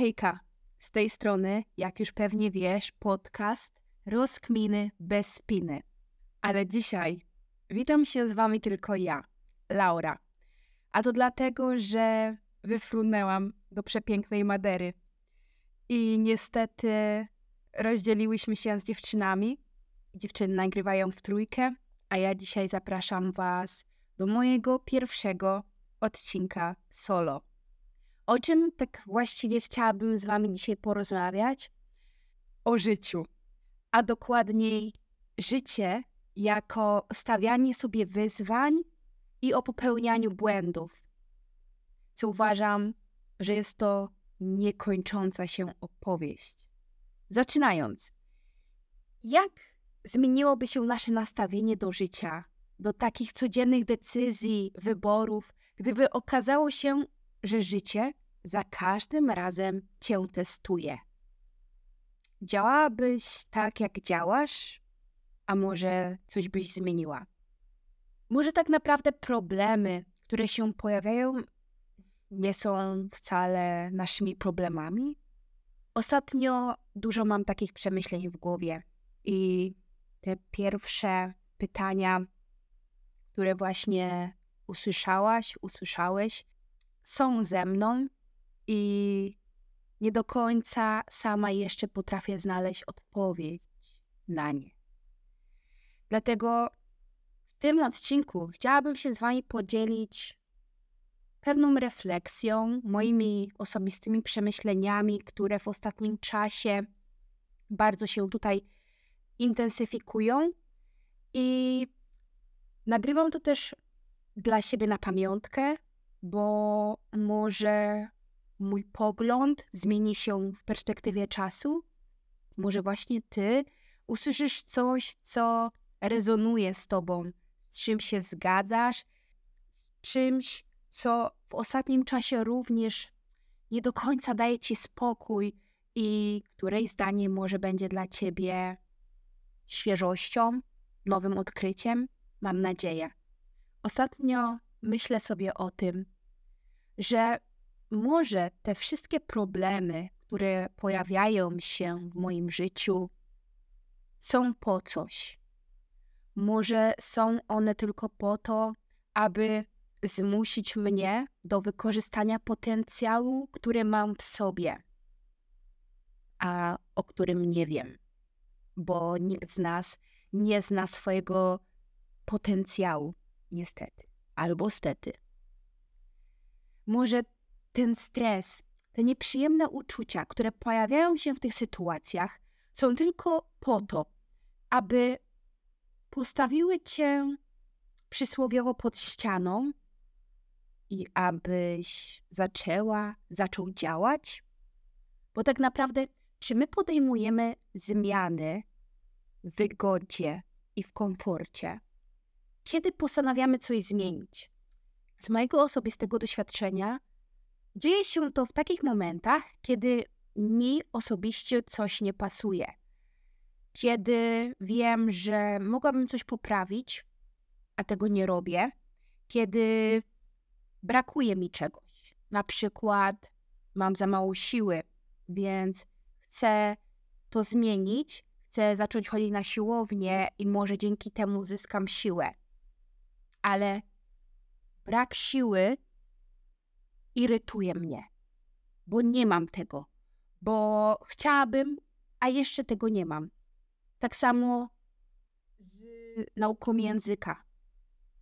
Hejka, z tej strony, jak już pewnie wiesz, podcast Rozkminy bez spiny. Ale dzisiaj witam się z wami tylko ja, Laura. A to dlatego, że wyfrunęłam do przepięknej Madery. I niestety rozdzieliłyśmy się z dziewczynami. Dziewczyny nagrywają w trójkę, a ja dzisiaj zapraszam was do mojego pierwszego odcinka solo. O czym tak właściwie chciałabym z Wami dzisiaj porozmawiać? O życiu, a dokładniej życie jako stawianie sobie wyzwań i o popełnianiu błędów. Co uważam, że jest to niekończąca się opowieść. Zaczynając, jak zmieniłoby się nasze nastawienie do życia, do takich codziennych decyzji, wyborów, gdyby okazało się, że życie za każdym razem cię testuje. Działałabyś tak, jak działasz, a może coś byś zmieniła? Może tak naprawdę problemy, które się pojawiają, nie są wcale naszymi problemami? Ostatnio dużo mam takich przemyśleń w głowie i te pierwsze pytania, które właśnie usłyszałaś, usłyszałeś, są ze mną i nie do końca sama jeszcze potrafię znaleźć odpowiedź na nie. Dlatego w tym odcinku chciałabym się z Wami podzielić pewną refleksją, moimi osobistymi przemyśleniami, które w ostatnim czasie bardzo się tutaj intensyfikują i nagrywam to też dla siebie na pamiątkę, bo może mój pogląd zmieni się w perspektywie czasu. Może właśnie ty usłyszysz coś, co rezonuje z tobą, z czym się zgadzasz, z czymś, co w ostatnim czasie również nie do końca daje ci spokój i której zdanie może będzie dla ciebie świeżością, nowym odkryciem, mam nadzieję. Ostatnio myślę sobie o tym, że może te wszystkie problemy, które pojawiają się w moim życiu, są po coś. Może są one tylko po to, aby zmusić mnie do wykorzystania potencjału, który mam w sobie, a o którym nie wiem, bo nikt z nas nie zna swojego potencjału, niestety, albo stety. Może ten stres, te nieprzyjemne uczucia, które pojawiają się w tych sytuacjach, są tylko po to, aby postawiły cię przysłowiowo pod ścianą i abyś zaczęła, zaczął działać? Bo tak naprawdę, czy my podejmujemy zmiany w wygodzie i w komforcie, kiedy postanawiamy coś zmienić? Z mojego osobistego doświadczenia Dzieje się to w takich momentach, kiedy mi osobiście coś nie pasuje. Kiedy wiem, że mogłabym coś poprawić, a tego nie robię. Kiedy brakuje mi czegoś. Na przykład mam za mało siły, więc chcę to zmienić, chcę zacząć chodzić na siłownię i może dzięki temu zyskam siłę. Ale brak siły irytuje mnie, bo nie mam tego, bo chciałabym, a jeszcze tego nie mam. Tak samo z nauką języka.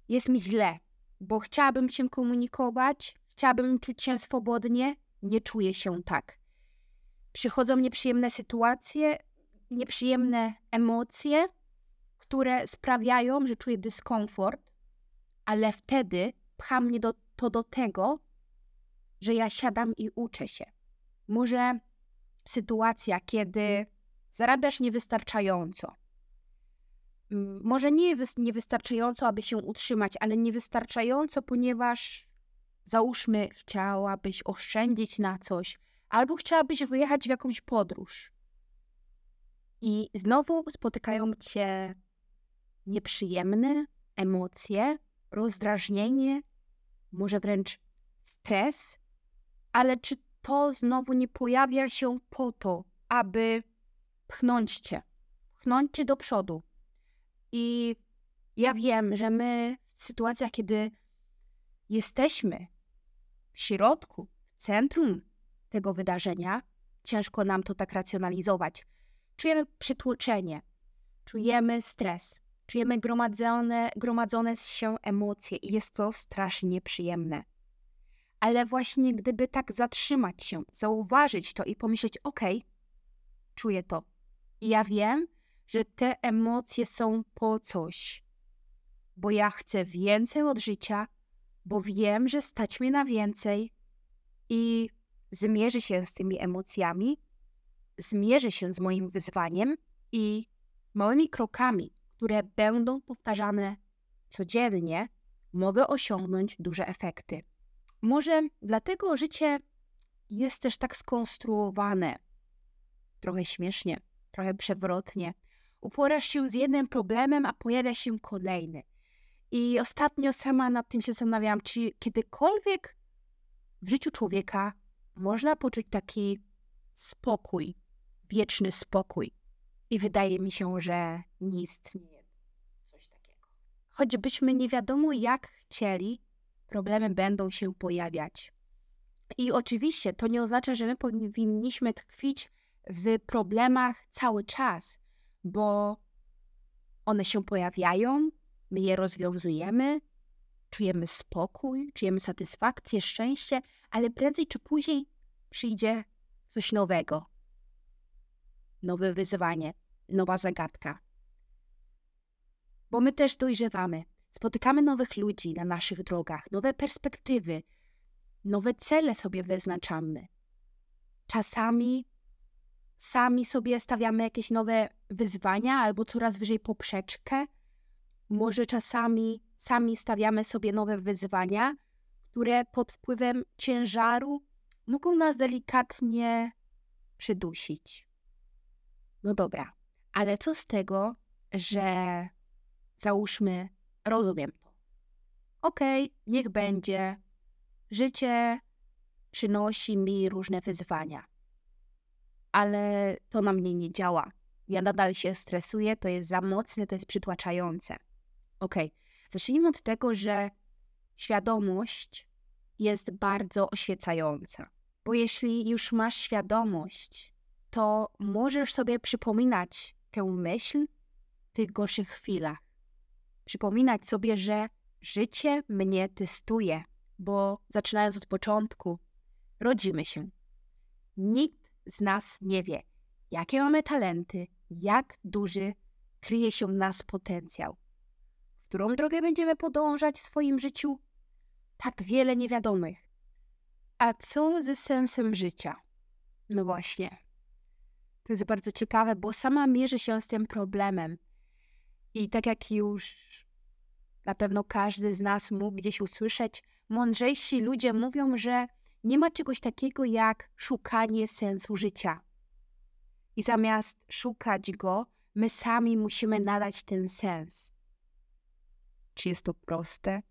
Jest mi źle, bo chciałabym się komunikować, chciałabym czuć się swobodnie, nie czuję się tak. Przychodzą nieprzyjemne sytuacje, nieprzyjemne emocje, które sprawiają, że czuję dyskomfort, ale wtedy pcha mnie do, to do tego, że ja siadam i uczę się. Może sytuacja, kiedy zarabiasz niewystarczająco. Może nie niewystarczająco, aby się utrzymać, ale niewystarczająco, ponieważ załóżmy, chciałabyś oszczędzić na coś, albo chciałabyś wyjechać w jakąś podróż. I znowu spotykają cię nieprzyjemne emocje, rozdrażnienie, może wręcz stres, ale czy to znowu nie pojawia się po to, aby pchnąć cię, pchnąć cię do przodu. I ja wiem, że my w sytuacjach, kiedy jesteśmy w środku, w centrum tego wydarzenia, ciężko nam to tak racjonalizować. Czujemy przytłoczenie, czujemy stres, czujemy gromadzone, gromadzone się emocje i jest to strasznie nieprzyjemne. Ale właśnie gdyby tak zatrzymać się, zauważyć to i pomyśleć, ok, czuję to. I ja wiem, że te emocje są po coś, bo ja chcę więcej od życia, bo wiem, że stać mnie na więcej i zmierzę się z tymi emocjami, zmierzę się z moim wyzwaniem i małymi krokami, które będą powtarzane codziennie, mogę osiągnąć duże efekty. Może dlatego życie jest też tak skonstruowane, trochę śmiesznie, trochę przewrotnie. Uporasz się z jednym problemem, a pojawia się kolejny. I ostatnio sama nad tym się zastanawiałam, czy kiedykolwiek w życiu człowieka można poczuć taki spokój, wieczny spokój. I wydaje mi się, że nie istnieje coś takiego. Choćbyśmy nie wiadomo jak chcieli, problemy będą się pojawiać. I oczywiście to nie oznacza, że my powinniśmy tkwić w problemach cały czas, bo one się pojawiają, my je rozwiązujemy, czujemy spokój, czujemy satysfakcję, szczęście, ale prędzej czy później przyjdzie coś nowego. Nowe wyzwanie, nowa zagadka. Bo my też dojrzewamy. Spotykamy nowych ludzi na naszych drogach, nowe perspektywy, nowe cele sobie wyznaczamy. Czasami sami sobie stawiamy jakieś nowe wyzwania albo coraz wyżej poprzeczkę. Może czasami sami stawiamy sobie nowe wyzwania, które pod wpływem ciężaru mogą nas delikatnie przydusić. No dobra, ale co z tego, że załóżmy, rozumiem to. Okej, okay, niech będzie. Życie przynosi mi różne wyzwania, ale to na mnie nie działa. Ja nadal się stresuję, to jest za mocne, to jest przytłaczające. Okej, okay. zacznijmy od tego, że świadomość jest bardzo oświecająca. Bo jeśli już masz świadomość, to możesz sobie przypominać tę myśl w tych gorszych chwilach. Przypominać sobie, że życie mnie testuje, bo zaczynając od początku, rodzimy się. Nikt z nas nie wie, jakie mamy talenty, jak duży kryje się w nas potencjał. W którą drogę będziemy podążać w swoim życiu? Tak wiele niewiadomych. A co ze sensem życia? No właśnie. To jest bardzo ciekawe, bo sama mierzy się z tym problemem. I tak jak już na pewno każdy z nas mógł gdzieś usłyszeć, mądrzejsi ludzie mówią, że nie ma czegoś takiego jak szukanie sensu życia. I zamiast szukać go, my sami musimy nadać ten sens. Czy jest to proste?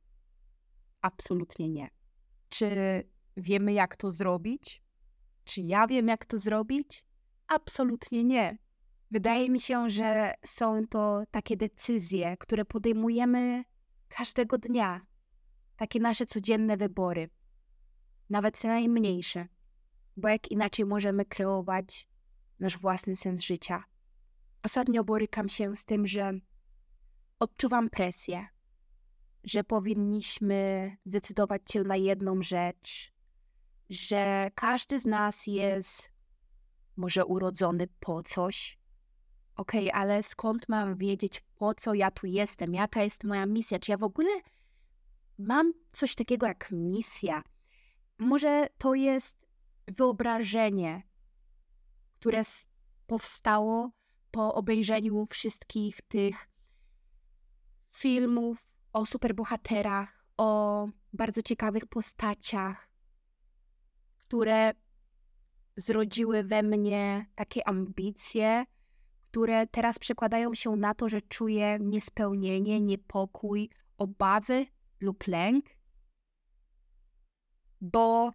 Absolutnie nie. Czy wiemy, jak to zrobić? Czy ja wiem, jak to zrobić? Absolutnie nie. Wydaje mi się, że są to takie decyzje, które podejmujemy każdego dnia. Takie nasze codzienne wybory, nawet najmniejsze, bo jak inaczej możemy kreować nasz własny sens życia. Ostatnio borykam się z tym, że odczuwam presję, że powinniśmy zdecydować się na jedną rzecz, że każdy z nas jest może urodzony po coś. Okej, okay, ale skąd mam wiedzieć, po co ja tu jestem? Jaka jest moja misja? Czy ja w ogóle mam coś takiego jak misja? Może to jest wyobrażenie, które powstało po obejrzeniu wszystkich tych filmów o superbohaterach, o bardzo ciekawych postaciach, które zrodziły we mnie takie ambicje, które teraz przekładają się na to, że czuję niespełnienie, niepokój, obawy lub lęk. Bo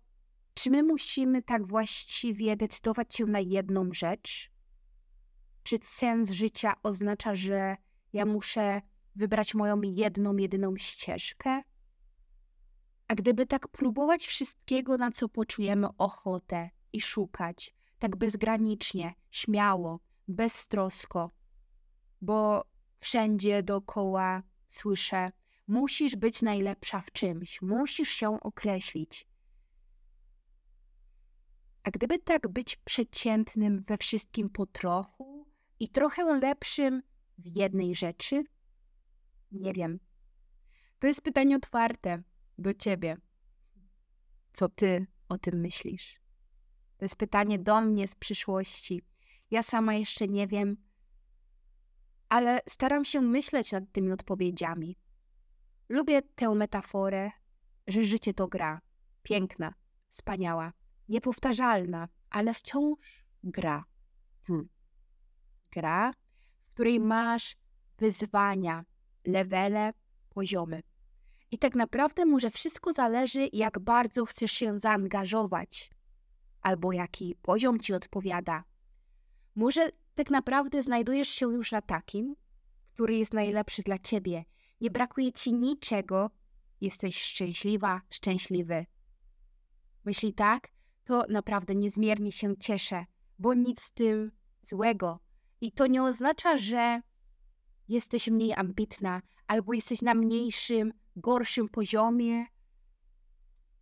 czy my musimy tak właściwie decydować się na jedną rzecz? Czy sens życia oznacza, że ja muszę wybrać moją jedną, jedyną ścieżkę? A gdyby tak próbować wszystkiego, na co poczujemy ochotę i szukać, tak bezgranicznie, śmiało, beztrosko, bo wszędzie dookoła słyszę: musisz być najlepsza w czymś, musisz się określić. A gdyby tak być przeciętnym we wszystkim po trochu i trochę lepszym w jednej rzeczy? Nie wiem. To jest pytanie otwarte do ciebie. Co ty o tym myślisz? To jest pytanie do mnie z przyszłości. Ja sama jeszcze nie wiem, ale staram się myśleć nad tymi odpowiedziami. Lubię tę metaforę, że życie to gra. Piękna, wspaniała, niepowtarzalna, ale wciąż gra. Hmm. Gra, w której masz wyzwania, levele, poziomy. I tak naprawdę może wszystko zależy, jak bardzo chcesz się zaangażować, albo jaki poziom ci odpowiada. Może tak naprawdę znajdujesz się już na takim, który jest najlepszy dla ciebie. Nie brakuje ci niczego, jesteś szczęśliwa, szczęśliwy. Jeśli tak, to naprawdę niezmiernie się cieszę, bo nic z tym złego. I to nie oznacza, że jesteś mniej ambitna albo jesteś na mniejszym, gorszym poziomie.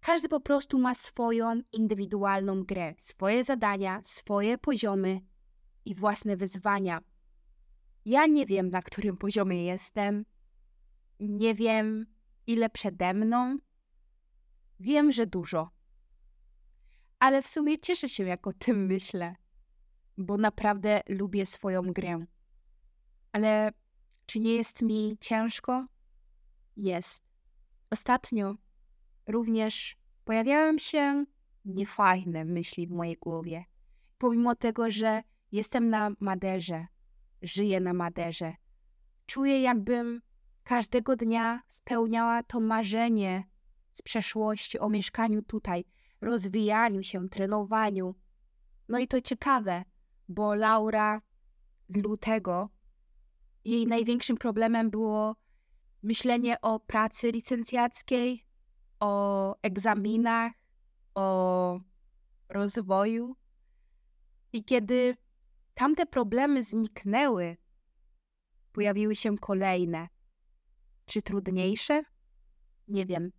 Każdy po prostu ma swoją indywidualną grę, swoje zadania, swoje poziomy i własne wyzwania. Ja nie wiem, na którym poziomie jestem, nie wiem, ile przede mną. Wiem, że dużo. Ale w sumie cieszę się, jak o tym myślę, bo naprawdę lubię swoją grę. Ale czy nie jest mi ciężko? Jest. Ostatnio również pojawiają się niefajne myśli w mojej głowie. Pomimo tego, że jestem na Maderze, żyję na Maderze, czuję, jakbym każdego dnia spełniała to marzenie z przeszłości o mieszkaniu tutaj, rozwijaniu się, trenowaniu. No i to ciekawe, bo Laura z lutego jej największym problemem było myślenie o pracy licencjackiej, o egzaminach, o rozwoju. I kiedy tamte problemy zniknęły, pojawiły się kolejne. Czy trudniejsze? Nie wiem.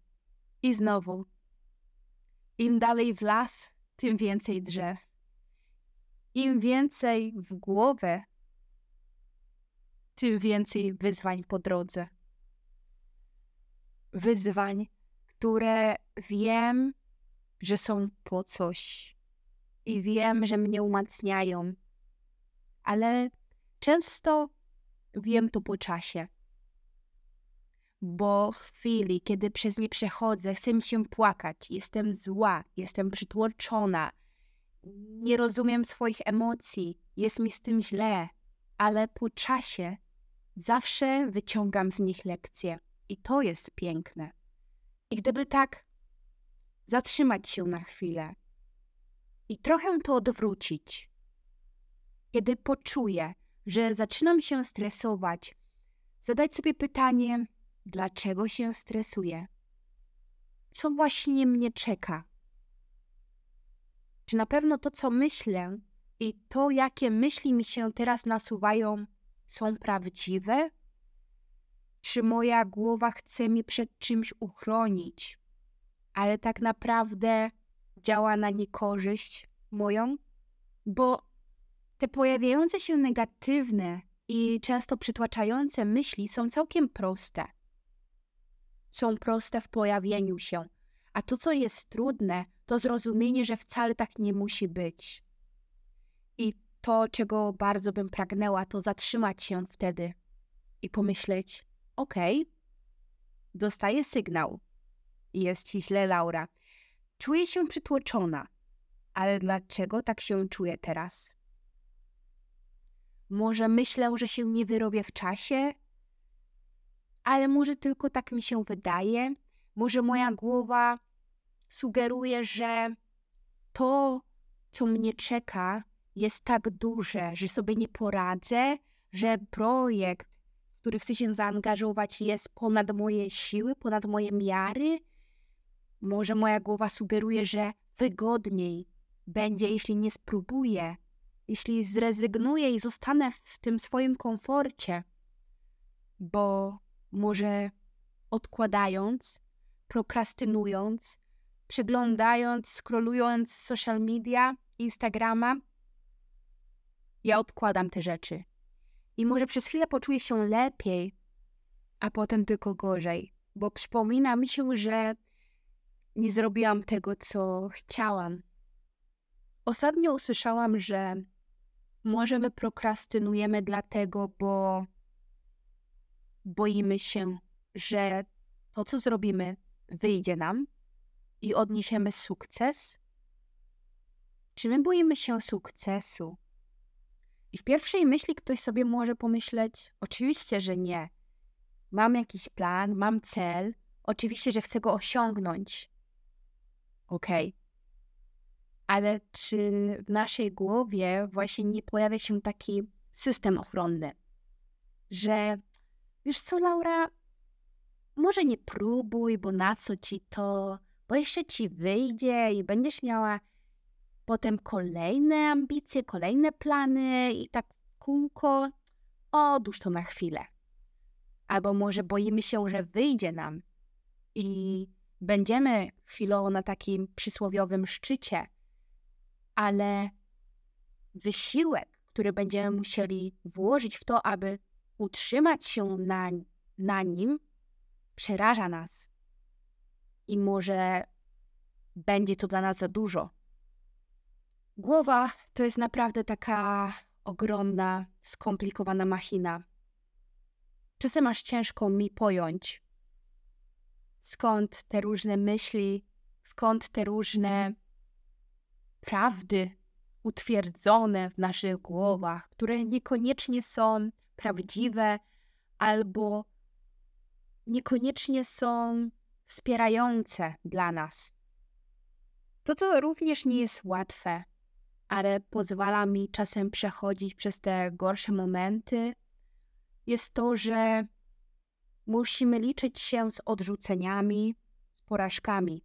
I znowu, im dalej w las, tym więcej drzew. Im więcej w głowę, tym więcej wyzwań po drodze. Wyzwań, które wiem, że są po coś i wiem, że mnie umacniają, ale często wiem to po czasie. Bo w chwili, kiedy przez nie przechodzę, chcę mi się płakać, jestem zła, jestem przytłoczona, nie rozumiem swoich emocji, jest mi z tym źle, ale po czasie zawsze wyciągam z nich lekcje i to jest piękne. I gdyby tak zatrzymać się na chwilę i trochę to odwrócić, kiedy poczuję, że zaczynam się stresować, zadać sobie pytanie, dlaczego się stresuję? Co właśnie mnie czeka? Czy na pewno to, co myślę i to, jakie myśli mi się teraz nasuwają, są prawdziwe? Czy moja głowa chce mi przed czymś uchronić, ale tak naprawdę działa na niekorzyść moją? Bo te pojawiające się negatywne i często przytłaczające myśli są całkiem proste. Są proste w pojawieniu się, a to, co jest trudne, to zrozumienie, że wcale tak nie musi być. I to, czego bardzo bym pragnęła, to zatrzymać się wtedy i pomyśleć: Okej, dostaję sygnał. Jest ci źle, Laura. Czuję się przytłoczona, ale dlaczego tak się czuję teraz? Może myślę, że się nie wyrobię w czasie, ale może tylko tak mi się wydaje. Może moja głowa sugeruje, że to, co mnie czeka, jest tak duże, że sobie nie poradzę, że projekt, w który chcę się zaangażować, jest ponad moje siły, ponad moje miary. Może moja głowa sugeruje, że wygodniej będzie, jeśli nie spróbuję, jeśli zrezygnuję i zostanę w tym swoim komforcie, bo może odkładając, prokrastynując, przeglądając, scrollując social media, Instagrama, ja odkładam te rzeczy. I może przez chwilę poczuję się lepiej, a potem tylko gorzej, bo przypomina mi się, że nie zrobiłam tego, co chciałam. Ostatnio usłyszałam, że może my prokrastynujemy dlatego, bo boimy się, że to, co zrobimy, wyjdzie nam i odniesiemy sukces? Czy my boimy się sukcesu? I w pierwszej myśli ktoś sobie może pomyśleć: Oczywiście, że nie. Mam jakiś plan, mam cel, oczywiście, że chcę go osiągnąć. Okej. Okay. Ale czy w naszej głowie właśnie nie pojawia się taki system ochronny, że wiesz co, Laura, może nie próbuj, bo na co ci to, bo jeszcze ci wyjdzie i będziesz miała potem kolejne ambicje, kolejne plany i tak kółko. Odłóż to na chwilę. Albo może boimy się, że wyjdzie nam i będziemy chwilowo na takim przysłowiowym szczycie, ale wysiłek, który będziemy musieli włożyć w to, aby utrzymać się na, na nim, przeraża nas. I może będzie to dla nas za dużo. Głowa to jest naprawdę taka ogromna, skomplikowana machina. Czasem aż ciężko mi pojąć, skąd te różne myśli, skąd te różne prawdy utwierdzone w naszych głowach, które niekoniecznie są prawdziwe albo niekoniecznie są wspierające dla nas. To, co również nie jest łatwe, ale pozwala mi czasem przechodzić przez te gorsze momenty, jest to, że musimy liczyć się z odrzuceniami, z porażkami.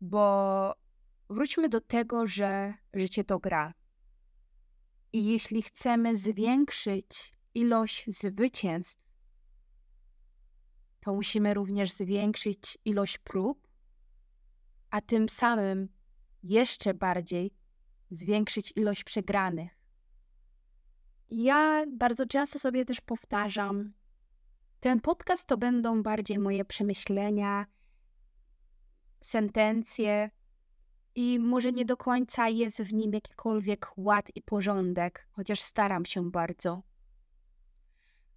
Bo wróćmy do tego, że życie to gra. I jeśli chcemy zwiększyć ilość zwycięstw, to musimy również zwiększyć ilość prób, a tym samym jeszcze bardziej zwiększyć ilość przegranych. Ja bardzo często sobie też powtarzam, ten podcast to będą bardziej moje przemyślenia, sentencje i może nie do końca jest w nim jakikolwiek ład i porządek, chociaż staram się bardzo.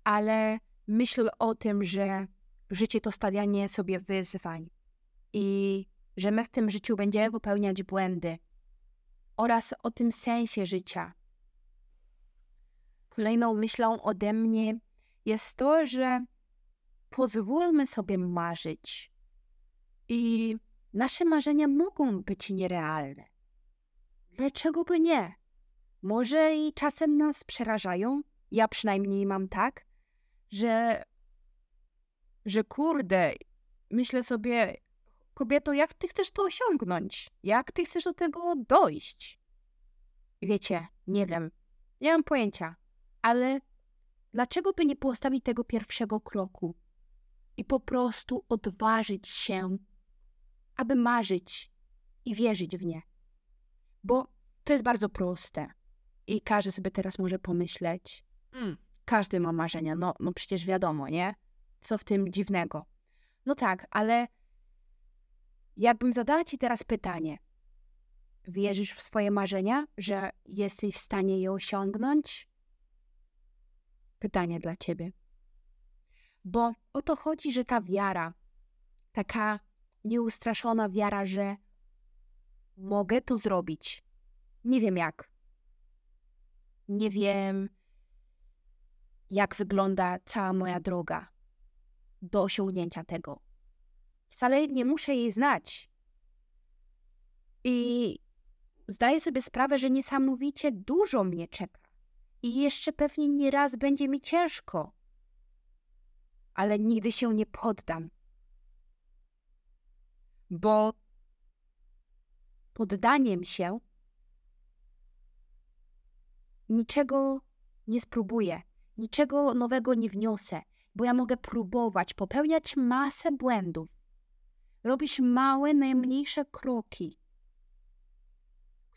Ale myśl o tym, że życie to stawianie sobie wyzwań i że my w tym życiu będziemy popełniać błędy oraz o tym sensie życia. Kolejną myślą ode mnie jest to, że pozwólmy sobie marzyć. I nasze marzenia mogą być nierealne. Dlaczego by nie? Może i czasem nas przerażają. Ja przynajmniej mam tak, że, że kurde, myślę sobie, kobieto, jak ty chcesz to osiągnąć? Jak ty chcesz do tego dojść? Wiecie, nie wiem, nie mam pojęcia, ale dlaczego by nie postawić tego pierwszego kroku i po prostu odważyć się, aby marzyć i wierzyć w nie? Bo to jest bardzo proste i każdy sobie teraz może pomyśleć, mm, każdy ma marzenia, no, no przecież wiadomo, nie? Co w tym dziwnego? No tak, ale Jakbym zadała Ci teraz pytanie, wierzysz w swoje marzenia, że jesteś w stanie je osiągnąć? Pytanie dla Ciebie. Bo o to chodzi, że ta wiara, taka nieustraszona wiara, że mogę to zrobić. Nie wiem jak. Nie wiem, jak wygląda cała moja droga do osiągnięcia tego Wcale nie muszę jej znać. I zdaję sobie sprawę, że niesamowicie dużo mnie czeka. I jeszcze pewnie nie raz będzie mi ciężko. Ale nigdy się nie poddam. Bo poddaniem się niczego nie spróbuję, niczego nowego nie wniosę, bo ja mogę próbować, popełniać masę błędów, robić małe, najmniejsze kroki,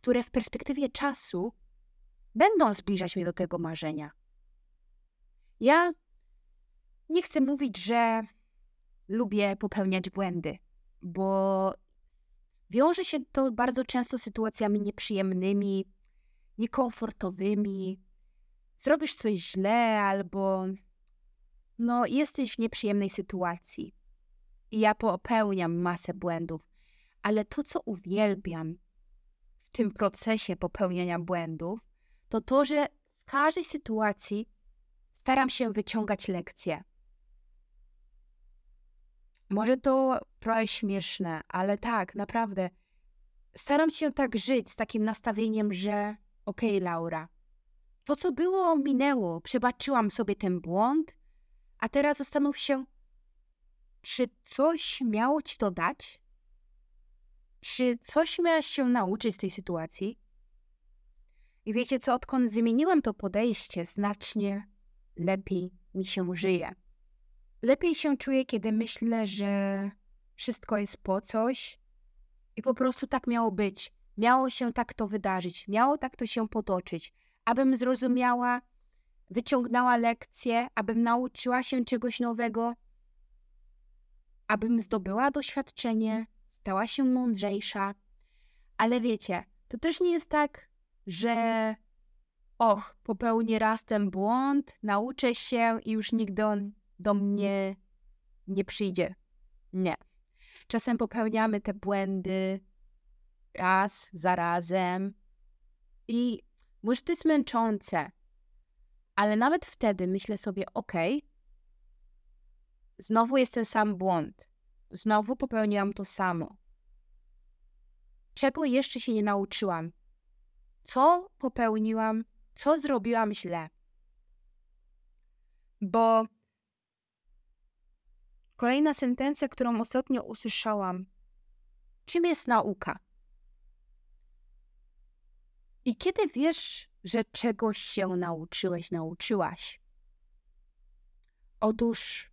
które w perspektywie czasu będą zbliżać mnie do tego marzenia. Ja nie chcę mówić, że lubię popełniać błędy, bo wiąże się to bardzo często z sytuacjami nieprzyjemnymi, niekomfortowymi. Zrobisz coś źle albo no, jesteś w nieprzyjemnej sytuacji. I ja popełniam masę błędów, ale to, co uwielbiam w tym procesie popełniania błędów, to to, że z każdej sytuacji staram się wyciągać lekcje. Może to trochę śmieszne, ale tak, naprawdę. Staram się tak żyć z takim nastawieniem, że okej, okay, Laura, to co było, minęło, przebaczyłam sobie ten błąd, a teraz zastanów się, czy coś miało ci to dać? Czy coś miałaś się nauczyć z tej sytuacji? I wiecie co, odkąd zmieniłam to podejście, znacznie lepiej mi się żyje. Lepiej się czuję, kiedy myślę, że wszystko jest po coś i po prostu tak miało być. Miało się tak to wydarzyć, miało tak to się potoczyć, abym zrozumiała, wyciągnęła lekcję, abym nauczyła się czegoś nowego, abym zdobyła doświadczenie, stała się mądrzejsza. Ale wiecie, to też nie jest tak, że och, popełnię raz ten błąd, nauczę się i już nigdy on do mnie nie przyjdzie. Nie. Czasem popełniamy te błędy raz za razem i może to jest męczące, ale nawet wtedy myślę sobie, ok, znowu jest ten sam błąd, znowu popełniłam to samo. Czego jeszcze się nie nauczyłam? Co popełniłam? Co zrobiłam źle? Bo kolejna sentencja, którą ostatnio usłyszałam, czym jest nauka? I kiedy wiesz, że czegoś się nauczyłeś, nauczyłaś? Otóż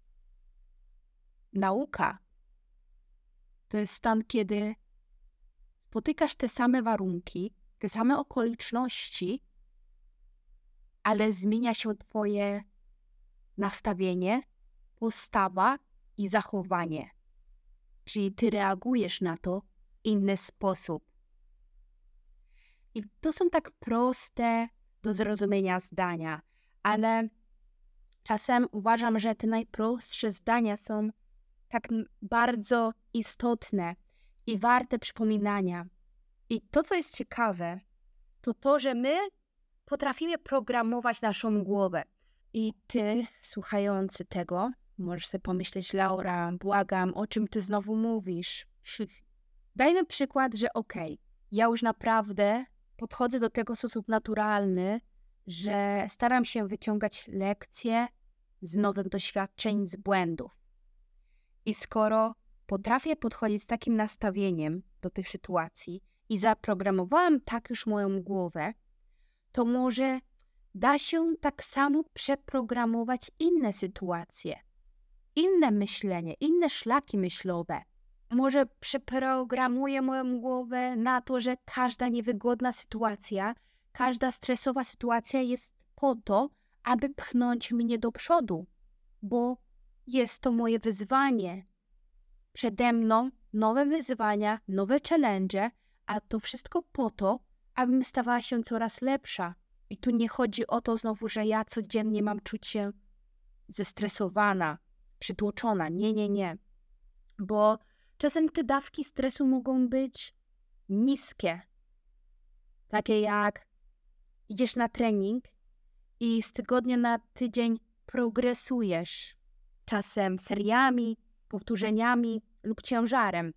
nauka to jest stan, kiedy spotykasz te same warunki, te same okoliczności, ale zmienia się Twoje nastawienie, postawa i zachowanie. Czyli Ty reagujesz na to w inny sposób. I to są tak proste do zrozumienia zdania, ale czasem uważam, że te najprostsze zdania są tak bardzo istotne i warte przypominania. I to, co jest ciekawe, to to, że my potrafimy programować naszą głowę. I ty, słuchający tego, możesz sobie pomyśleć, Laura, błagam, o czym ty znowu mówisz? Dajmy przykład, że okej, okay, ja już naprawdę podchodzę do tego w sposób naturalny, że staram się wyciągać lekcje z nowych doświadczeń, z błędów. I skoro potrafię podchodzić z takim nastawieniem do tych sytuacji i zaprogramowałam tak już moją głowę, to może da się tak samo przeprogramować inne sytuacje, inne myślenie, inne szlaki myślowe może przeprogramuję moją głowę na to, że każda niewygodna sytuacja, każda stresowa sytuacja jest po to, aby pchnąć mnie do przodu, bo jest to moje wyzwanie. Przede mną nowe wyzwania, nowe challenge, a to wszystko po to, abym stawała się coraz lepsza. I tu nie chodzi o to znowu, że ja codziennie mam czuć się zestresowana, przytłoczona. Nie, nie, nie. Bo Czasem te dawki stresu mogą być niskie. Takie jak idziesz na trening i z tygodnia na tydzień progresujesz. Czasem seriami, powtórzeniami lub ciężarem.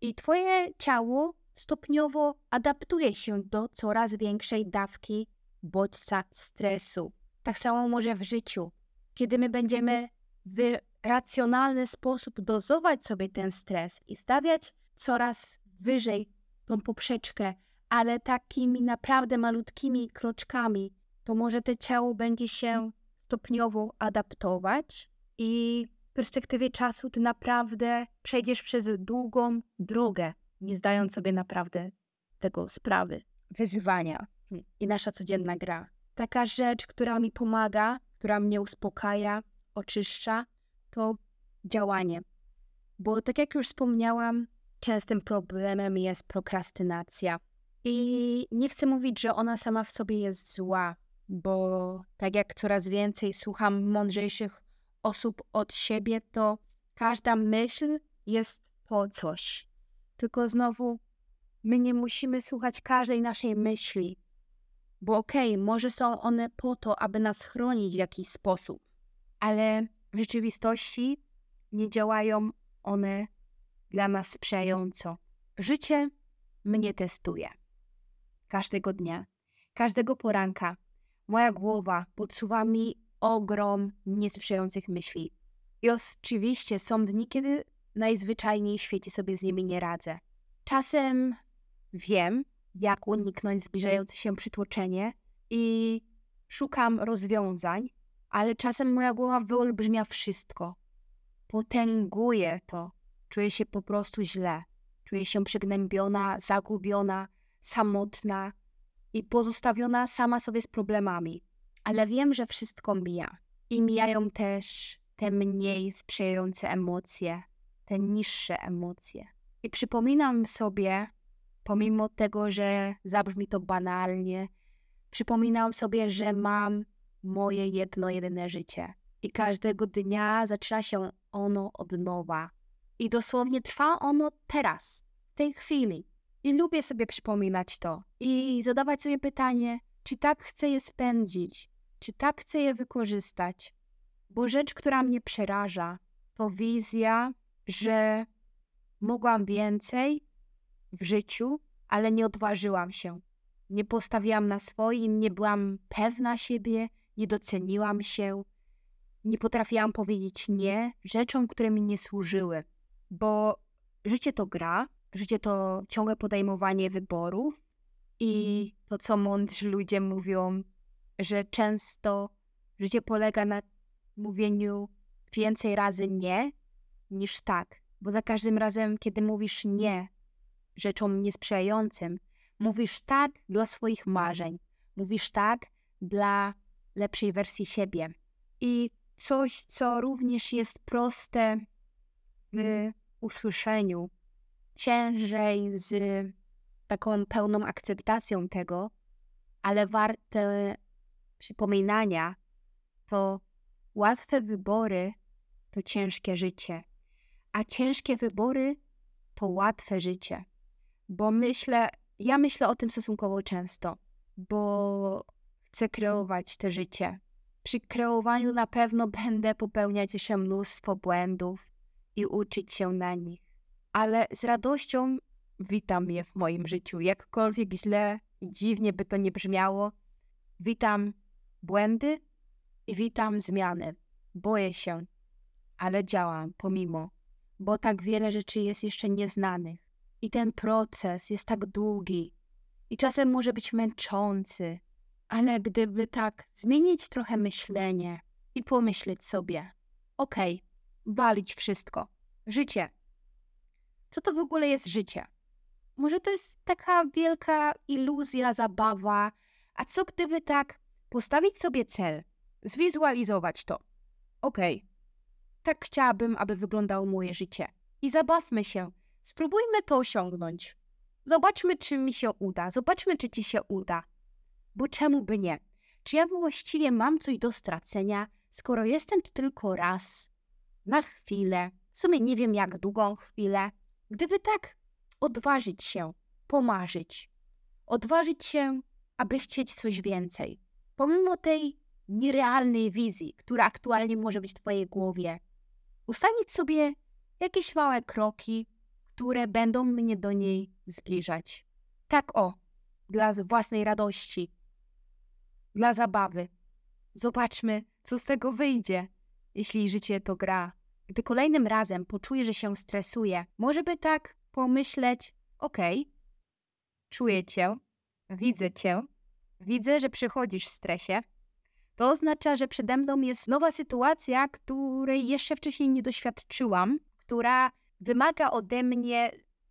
I twoje ciało stopniowo adaptuje się do coraz większej dawki bodźca stresu. Tak samo może w życiu. Kiedy my będziemy w racjonalny sposób dozować sobie ten stres i stawiać coraz wyżej tą poprzeczkę, ale takimi naprawdę malutkimi kroczkami, to może to ciało będzie się stopniowo adaptować i w perspektywie czasu ty naprawdę przejdziesz przez długą drogę, nie zdając sobie naprawdę tego sprawy. Wyzwania i nasza codzienna gra. Taka rzecz, która mi pomaga, która mnie uspokaja, oczyszcza, to działanie. Bo tak jak już wspomniałam, częstym problemem jest prokrastynacja. I nie chcę mówić, że ona sama w sobie jest zła, bo tak jak coraz więcej słucham mądrzejszych osób od siebie, to każda myśl jest po coś. Tylko znowu, my nie musimy słuchać każdej naszej myśli, bo okej, okay, może są one po to, aby nas chronić w jakiś sposób, ale w rzeczywistości nie działają one dla nas sprzyjająco. Życie mnie testuje. Każdego dnia, każdego poranka moja głowa podsuwa mi ogrom niesprzyjających myśli. I oczywiście są dni, kiedy najzwyczajniej w świecie sobie z nimi nie radzę. Czasem wiem, jak uniknąć zbliżające się przytłoczenie i szukam rozwiązań, ale czasem moja głowa wyolbrzymia wszystko. Potęguje to. Czuję się po prostu źle. Czuję się przygnębiona, zagubiona, samotna i pozostawiona sama sobie z problemami. Ale wiem, że wszystko mija. I mijają też te mniej sprzyjające emocje, te niższe emocje. I przypominam sobie, pomimo tego, że zabrzmi to banalnie, przypominam sobie, że mam moje jedno, jedyne życie. I każdego dnia zaczyna się ono od nowa. I dosłownie trwa ono teraz, w tej chwili. I lubię sobie przypominać to i zadawać sobie pytanie, czy tak chcę je spędzić, czy tak chcę je wykorzystać. Bo rzecz, która mnie przeraża, to wizja, że mogłam więcej w życiu, ale nie odważyłam się. Nie postawiłam na swoim, nie byłam pewna siebie, nie doceniłam się, nie potrafiłam powiedzieć nie rzeczom, które mi nie służyły. Bo życie to gra, życie to ciągłe podejmowanie wyborów i mhm. to, co mądrzy ludzie mówią, że często życie polega na mówieniu więcej razy nie niż tak. Bo za każdym razem, kiedy mówisz nie rzeczom niesprzyjającym, mówisz tak dla swoich marzeń, mówisz tak dla lepszej wersji siebie. I coś, co również jest proste w usłyszeniu, ciężej z taką pełną akceptacją tego, ale warte przypominania, to łatwe wybory to ciężkie życie, a ciężkie wybory to łatwe życie. Bo myślę, ja myślę o tym stosunkowo często, bo chcę kreować te życie. Przy kreowaniu na pewno będę popełniać jeszcze mnóstwo błędów i uczyć się na nich ale z radością witam je w moim życiu. Jakkolwiek źle i dziwnie by to nie brzmiało, witam błędy i witam zmiany. Boję się, ale działam pomimo, bo tak wiele rzeczy jest jeszcze nieznanych i ten proces jest tak długi i czasem może być męczący, ale gdyby tak zmienić trochę myślenie i pomyśleć sobie, okej, okay, walić wszystko. Życie co to w ogóle jest życie. Może to jest taka wielka iluzja, zabawa, a co gdyby tak postawić sobie cel, zwizualizować to? Okej, okay. tak chciałabym, aby wyglądało moje życie. I zabawmy się, spróbujmy to osiągnąć. Zobaczmy, czy mi się uda, zobaczmy, czy ci się uda. Bo czemu by nie? Czy ja właściwie mam coś do stracenia, skoro jestem tu tylko raz, na chwilę, w sumie nie wiem jak długą chwilę, Gdyby tak odważyć się, pomarzyć, odważyć się, aby chcieć coś więcej, pomimo tej nierealnej wizji, która aktualnie może być w Twojej głowie, ustalić sobie jakieś małe kroki, które będą mnie do niej zbliżać. Tak o, dla własnej radości, dla zabawy. Zobaczmy, co z tego wyjdzie, jeśli życie to gra. Gdy kolejnym razem poczuję, że się stresuję, może by tak pomyśleć: Okej, czuję cię, widzę cię, widzę, że przychodzisz w stresie. To oznacza, że przede mną jest nowa sytuacja, której jeszcze wcześniej nie doświadczyłam, która wymaga ode mnie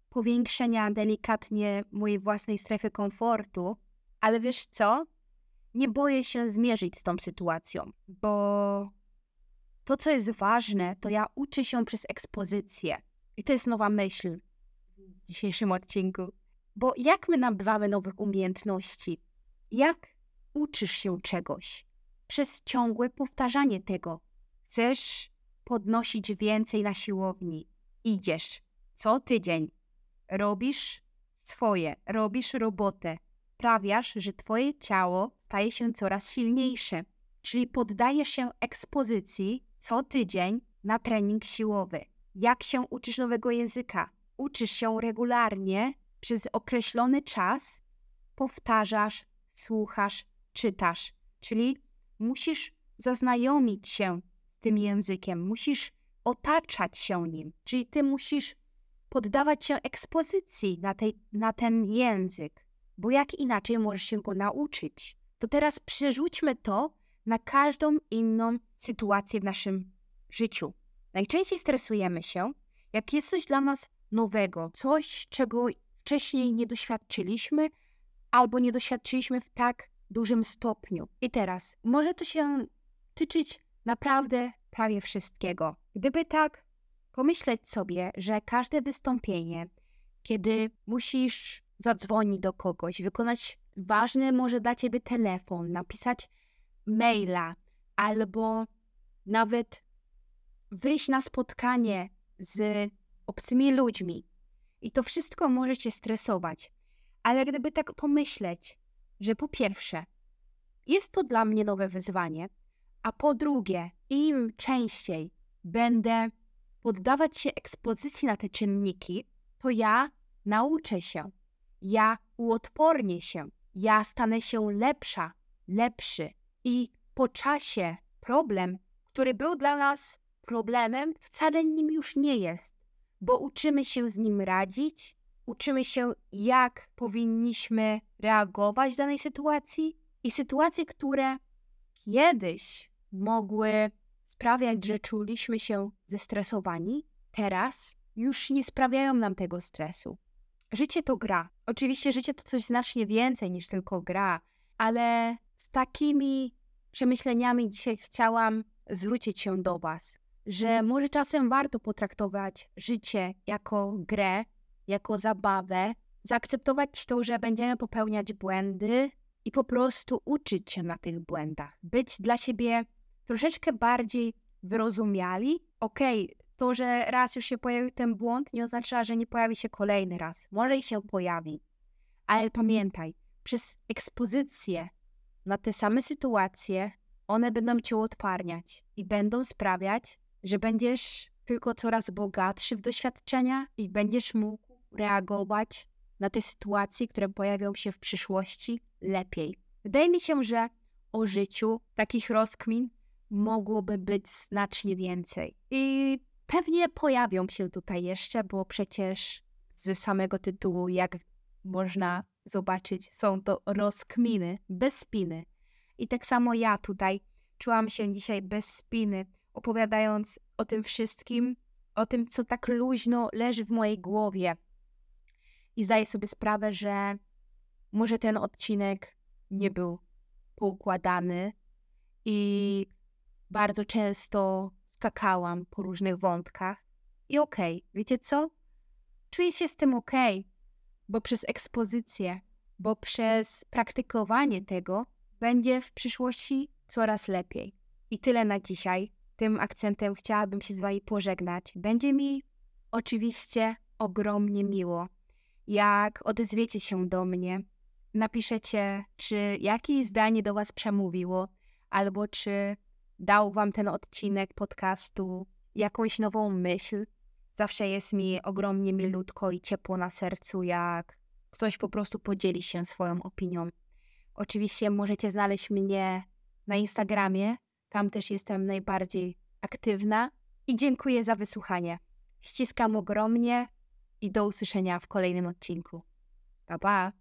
powiększenia delikatnie mojej własnej strefy komfortu, ale wiesz co? Nie boję się zmierzyć z tą sytuacją, bo to, co jest ważne, to ja uczę się przez ekspozycję. I to jest nowa myśl w dzisiejszym odcinku. Bo jak my nabywamy nowych umiejętności? Jak uczysz się czegoś? Przez ciągłe powtarzanie tego. Chcesz podnosić więcej na siłowni. Idziesz co tydzień. Robisz swoje, robisz robotę. Sprawiasz, że twoje ciało staje się coraz silniejsze. Czyli poddajesz się ekspozycji co tydzień na trening siłowy. Jak się uczysz nowego języka? Uczysz się regularnie przez określony czas, powtarzasz, słuchasz, czytasz. Czyli musisz zaznajomić się z tym językiem, musisz otaczać się nim. Czyli ty musisz poddawać się ekspozycji na, tej, na ten język, bo jak inaczej możesz się go nauczyć? To teraz przerzućmy to na każdą inną sytuację w naszym życiu. Najczęściej stresujemy się, jak jest coś dla nas nowego, coś, czego wcześniej nie doświadczyliśmy albo nie doświadczyliśmy w tak dużym stopniu. I teraz może to się tyczyć naprawdę prawie wszystkiego. Gdyby tak pomyśleć sobie, że każde wystąpienie, kiedy musisz zadzwonić do kogoś, wykonać ważny może dla ciebie telefon, napisać maila albo nawet wyjść na spotkanie z obcymi ludźmi. I to wszystko może cię stresować. Ale gdyby tak pomyśleć, że po pierwsze, jest to dla mnie nowe wyzwanie, a po drugie, im częściej będę poddawać się ekspozycji na te czynniki, to ja nauczę się, ja uodpornię się, ja stanę się lepsza, lepszy. I po czasie problem, który był dla nas problemem, wcale nim już nie jest, bo uczymy się z nim radzić, uczymy się, jak powinniśmy reagować w danej sytuacji i sytuacje, które kiedyś mogły sprawiać, że czuliśmy się zestresowani, teraz już nie sprawiają nam tego stresu. Życie to gra. Oczywiście życie to coś znacznie więcej niż tylko gra, ale z takimi przemyśleniami dzisiaj chciałam zwrócić się do Was, że może czasem warto potraktować życie jako grę, jako zabawę, zaakceptować to, że będziemy popełniać błędy i po prostu uczyć się na tych błędach, być dla siebie troszeczkę bardziej wyrozumiali. Okej, okay, to, że raz już się pojawił ten błąd, nie oznacza, że nie pojawi się kolejny raz. Może i się pojawi. Ale pamiętaj, przez ekspozycję na te same sytuacje, one będą cię odparniać i będą sprawiać, że będziesz tylko coraz bogatszy w doświadczenia i będziesz mógł reagować na te sytuacje, które pojawią się w przyszłości lepiej. Wydaje mi się, że o życiu takich rozkmin mogłoby być znacznie więcej. I pewnie pojawią się tutaj jeszcze, bo przecież z samego tytułu, jak można zobaczyć, są to rozkminy, bez spiny. I tak samo ja tutaj czułam się dzisiaj bez spiny, opowiadając o tym wszystkim, o tym, co tak luźno leży w mojej głowie. I zdaję sobie sprawę, że może ten odcinek nie był poukładany i bardzo często skakałam po różnych wątkach. I okej, okay, wiecie co? Czuję się z tym okej, okay, bo przez ekspozycję, bo przez praktykowanie tego będzie w przyszłości coraz lepiej. I tyle na dzisiaj. Tym akcentem chciałabym się z Wami pożegnać. Będzie mi oczywiście ogromnie miło, jak odezwiecie się do mnie, napiszecie, czy jakieś zdanie do Was przemówiło, albo czy dał Wam ten odcinek podcastu jakąś nową myśl, Zawsze jest mi ogromnie milutko i ciepło na sercu, jak ktoś po prostu podzieli się swoją opinią. Oczywiście możecie znaleźć mnie na Instagramie, tam też jestem najbardziej aktywna i dziękuję za wysłuchanie. Ściskam ogromnie i do usłyszenia w kolejnym odcinku. Pa pa!